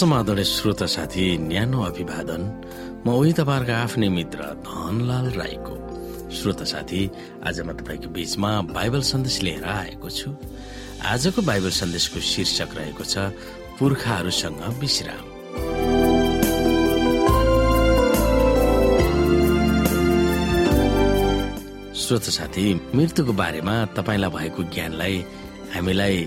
समादरणीय श्रोता साथी न्यानो अभिवादन। म उही तपाईँहरूको आफ्नै मित्र धनलाल राईको। श्रोता साथी आज म तपाईँको बीचमा बाइबल सन्देश लिएर आएको छु। आजको बाइबल सन्देशको शीर्षक रहेको छ पुर्खाहरूसँग विश्राम। श्रोता साथी मृत्युको बारेमा तपाईँलाई भएको ज्ञानलाई हामीलाई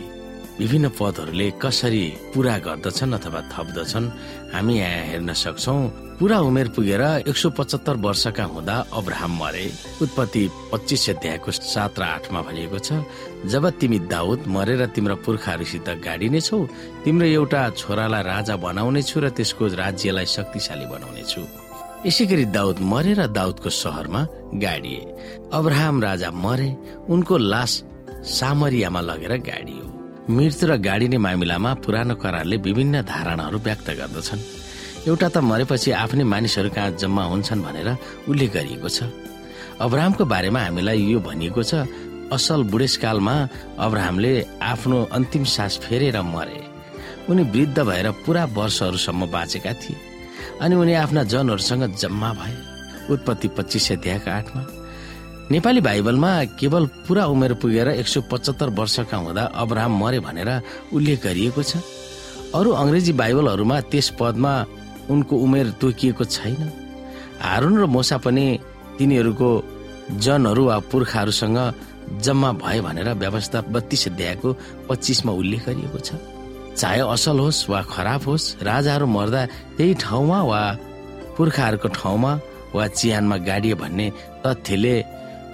विभिन्न पदहरूले कसरी पूरा गर्दछन् अथवा थप्दछन् हामी यहाँ हेर्न सक्छौ। पुरा उमेर पुगेर एक सौ पचहत्तर वर्षका हुँदा अब्राहम मरे। उत्पत्ति पच्चिस अध्यायको सात र आठमा भनिएको छ जब तिमी दाउद मरेर तिम्रो पुर्खाहरूसित गाडिने छौ तिम्रो एउटा छोरालाई राजा बनाउने छु र त्यसको राज्यलाई शक्तिशाली बनाउने छु। यसै गरी दाउद मरे र दाउदको सहरमा गाडिए। अब्राहम राजा मरे उनको लास सामरियामा लगेर गाडियो। मृत्यु र गाडिने मामिलामा पुरानो करारले विभिन्न धारणाहरू व्यक्त गर्दछन्। एउटा त मरेपछि आफ्नै मानिसहरू कहाँ जम्मा हुन्छन् भनेर उल्लेख गरिएको छ। अब्राहमको बारेमा हामीलाई यो भनिएको छ असल बुढेसकालमा अब्राहमले आफ्नो अन्तिम सास फेरेर मरे। उनी वृद्ध भएर पुरा वर्षहरूसम्म बाँचेका थिए। अनि उनी आफ्ना जनहरूसँग जम्मा भए। उत्पत्ति पच्चिस अध्यायका आठमा नेपाली बाइबलमा केवल पुरा उमेर पुगेर एक सौ पचहत्तर वर्षका हुँदा अब्राहम मरे भनेर उल्लेख गरिएको छ। अरू अङ्ग्रेजी बाइबलहरूमा त्यस पदमा उनको उमेर तोकिएको छैन। हारुन र मोसा पनि तिनीहरूको जनहरू वा पुर्खाहरूसँग जम्मा भए भनेर व्यवस्था बत्तीस अध्यायको पच्चिसमा उल्लेख गरिएको छ। चाहे असल होस् वा खराब होस् राजाहरू मर्दा त्यही ठाउँमा वा पुर्खाहरूको ठाउँमा वा चिहानमा गाडिए भन्ने तथ्यले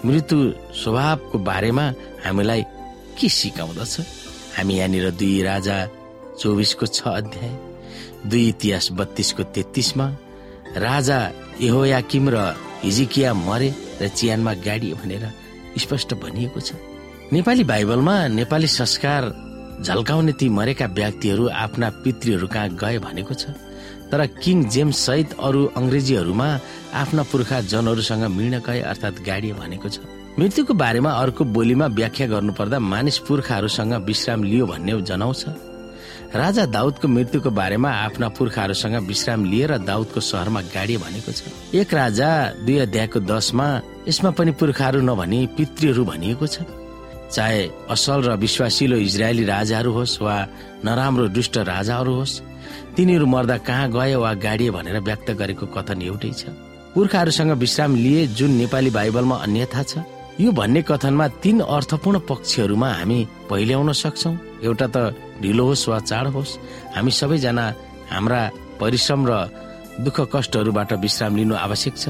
मृत्यु स्वभावको बारेमा हामीलाई के सिकाउँदछ? हामी यहाँनिर दुई राजा चौबिसको छ अध्याय दुई इतिहास बत्तीसको तेत्तिसमा राजा यहोयाकिम र हिजिकिया मरे र चियानमा गाडिए भनेर स्पष्ट भनिएको छ। नेपाली बाइबलमा नेपाली संस्कार झल्काउने ती मरेका व्यक्तिहरू आफ्ना पितृहरू कहाँ गए भनेको छ। तर किङ जेम्स सहित अरू अङ्ग्रेजीहरूमा आफ्ना पुर्खा जनहरूसँग मिल्न गए अर्थात् गाडिए भनेको छ। मृत्युको बारेमा अर्को बोलीमा व्याख्या गर्नुपर्दा मानिस पुर्खाहरूसँग विश्राम लियो भन्ने जनाउँछ। राजा दाउदको मृत्युको बारेमा आफ्ना पुर्खाहरूसँग विश्राम लिएर दाउदको सहरमा गाडिए भनेको छ। एक राजा दुई अध्यायको दसमा यसमा पनि पुर्खाहरू नभनी पितृहरू भनिएको छ। चाहे असल र विश्वासिलो इजरायली राजाहरू होस् वा नराम्रो दुष्ट राजाहरू होस् तिनीहरू मर्दा कहाँ गए वा गाडिए भनेर व्यक्त गरेको कथन एउटै छ। पुर्खाहरूसँग विश्राम लिए जुन नेपाली बाइबलमा अन्यथा छ यो भन्ने कथनमा तीन अर्थपूर्ण पक्षहरूमा हामी पहिल्याउन सक्छौ। एउटा त ढिलो होस् वा चाँडो होस् हामी सबैजना हाम्रा परिश्रम र दुःख कष्टहरूबाट विश्राम लिनु आवश्यक छ।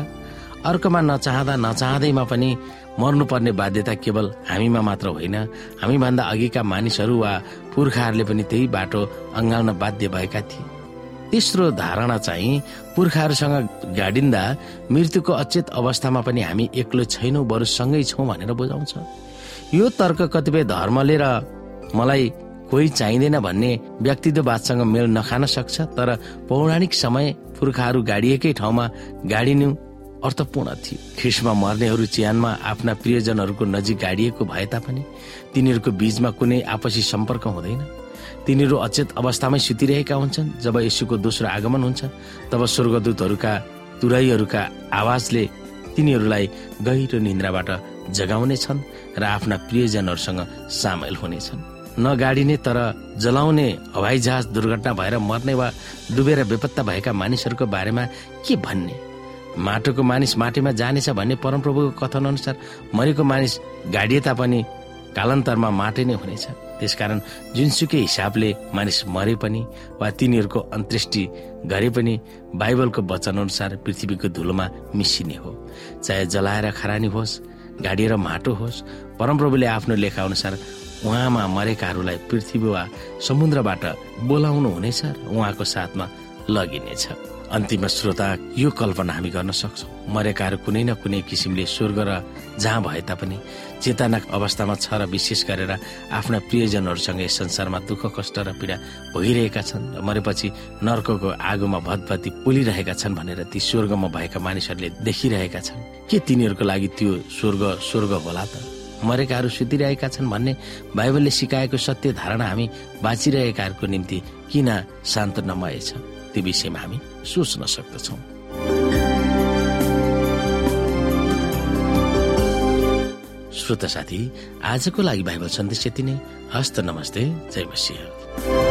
अर्कोमा नचाहँदा नचाहँदैमा पनि मर्नुपर्ने बाध्यता केवल हामीमा मात्र होइन। हामीभन्दा अघिका मानिसहरू वा पुर्खाहरूले पनि त्यही बाटो अँगाल्न बाध्य भएका थिए। तेस्रो धारणा चाहिँ पुर्खाहरूसँग गाडिन्दा मृत्युको अचेत अवस्थामा पनि हामी एक्लो छैनौँ बरु सँगै छौँ भनेर बुझाउँछ। यो तर्क कतिपय धर्मले र मलाई कोही चाहिँदैन भन्ने व्यक्तित्ववादसँग मेल नखान सक्छ तर पौराणिक समय पुर्खाहरू गाडिएकै ठाउँमा गाडिनु अर्थपूर्ण थियो। ख्रिसमा मर्नेहरू चिहानमा आफ्ना प्रियजनहरूको नजिक गाडिएको भए तापनि तिनीहरूको बीचमा कुनै आपसी सम्पर्क हुँदैन। तिनीहरू अचेत अवस्थामै सुतिरहेका हुन्छन्। जब यसुको दोस्रो आगमन हुन्छ तब स्वर्गदूतहरूका तुराईहरूका आवाजले तिनीहरूलाई गहिरो निन्द्राबाट जगाउने छन् र आफ्ना प्रियजनहरूसँग सामेल हुनेछन्। नगाडिने तर जलाउने हवाईजहाज दुर्घटना भएर मर्ने वा डुबेर बेपत्ता भएका मानिसहरूको बारेमा के भन्ने? माटोको मानिस माटीमा जानेछ भन्ने परमप्रभुको कथन अनुसार मरेको मानिस गाडिए तापनि कालान्तरमा माटै नै हुनेछ। त्यसकारण जुनसुकै हिसाबले मानिस मरे पनि वा तिनीहरूको अन्त्येष्टि गरे पनि बाइबलको वचन अनुसार पृथ्वीको धुलोमा मिसिने हो। चाहे जलाएर खरानी होस् गाडिएर माटो होस् परमप्रभुले आफ्नो लेखा अनुसार उहाँमा मरेकाहरूलाई पृथ्वी वा समुद्रबाट बोलाउनु हुनेछ र उहाँको साथमा लगिनेछ। अन्तिम श्रोता यो कल्पना हामी गर्न सक्छौँ। मरेकाहरू कुनै न कुनै किसिमले स्वर्ग र जहाँ भए तापनि चेतना अवस्थामा छ र विशेष गरेर आफ्ना प्रियजनहरूसँग यस संसारमा दुःख कष्ट र पीडा भइरहेका छन् र मरेपछि नर्कको आगोमा भतभती पोलिरहेका छन् भनेर ती स्वर्गमा भएका मानिसहरूले देखिरहेका छन्। के तिनीहरूको लागि त्यो स्वर्ग स्वर्ग होला त? मरेकाहरू सुतिरहेका छन् भन्ने बाइबलले सिकाएको सत्य धारणा हामी बाँचिरहेकाहरूको निम्ति किन सान्त्वनामय छ? त्यो विषयमा हामी सोच्न सक्दछौँ। श्रोता साथी आजको लागि बाइबल सन्देश यति नै। हस्त नमस्ते जय मसिंह।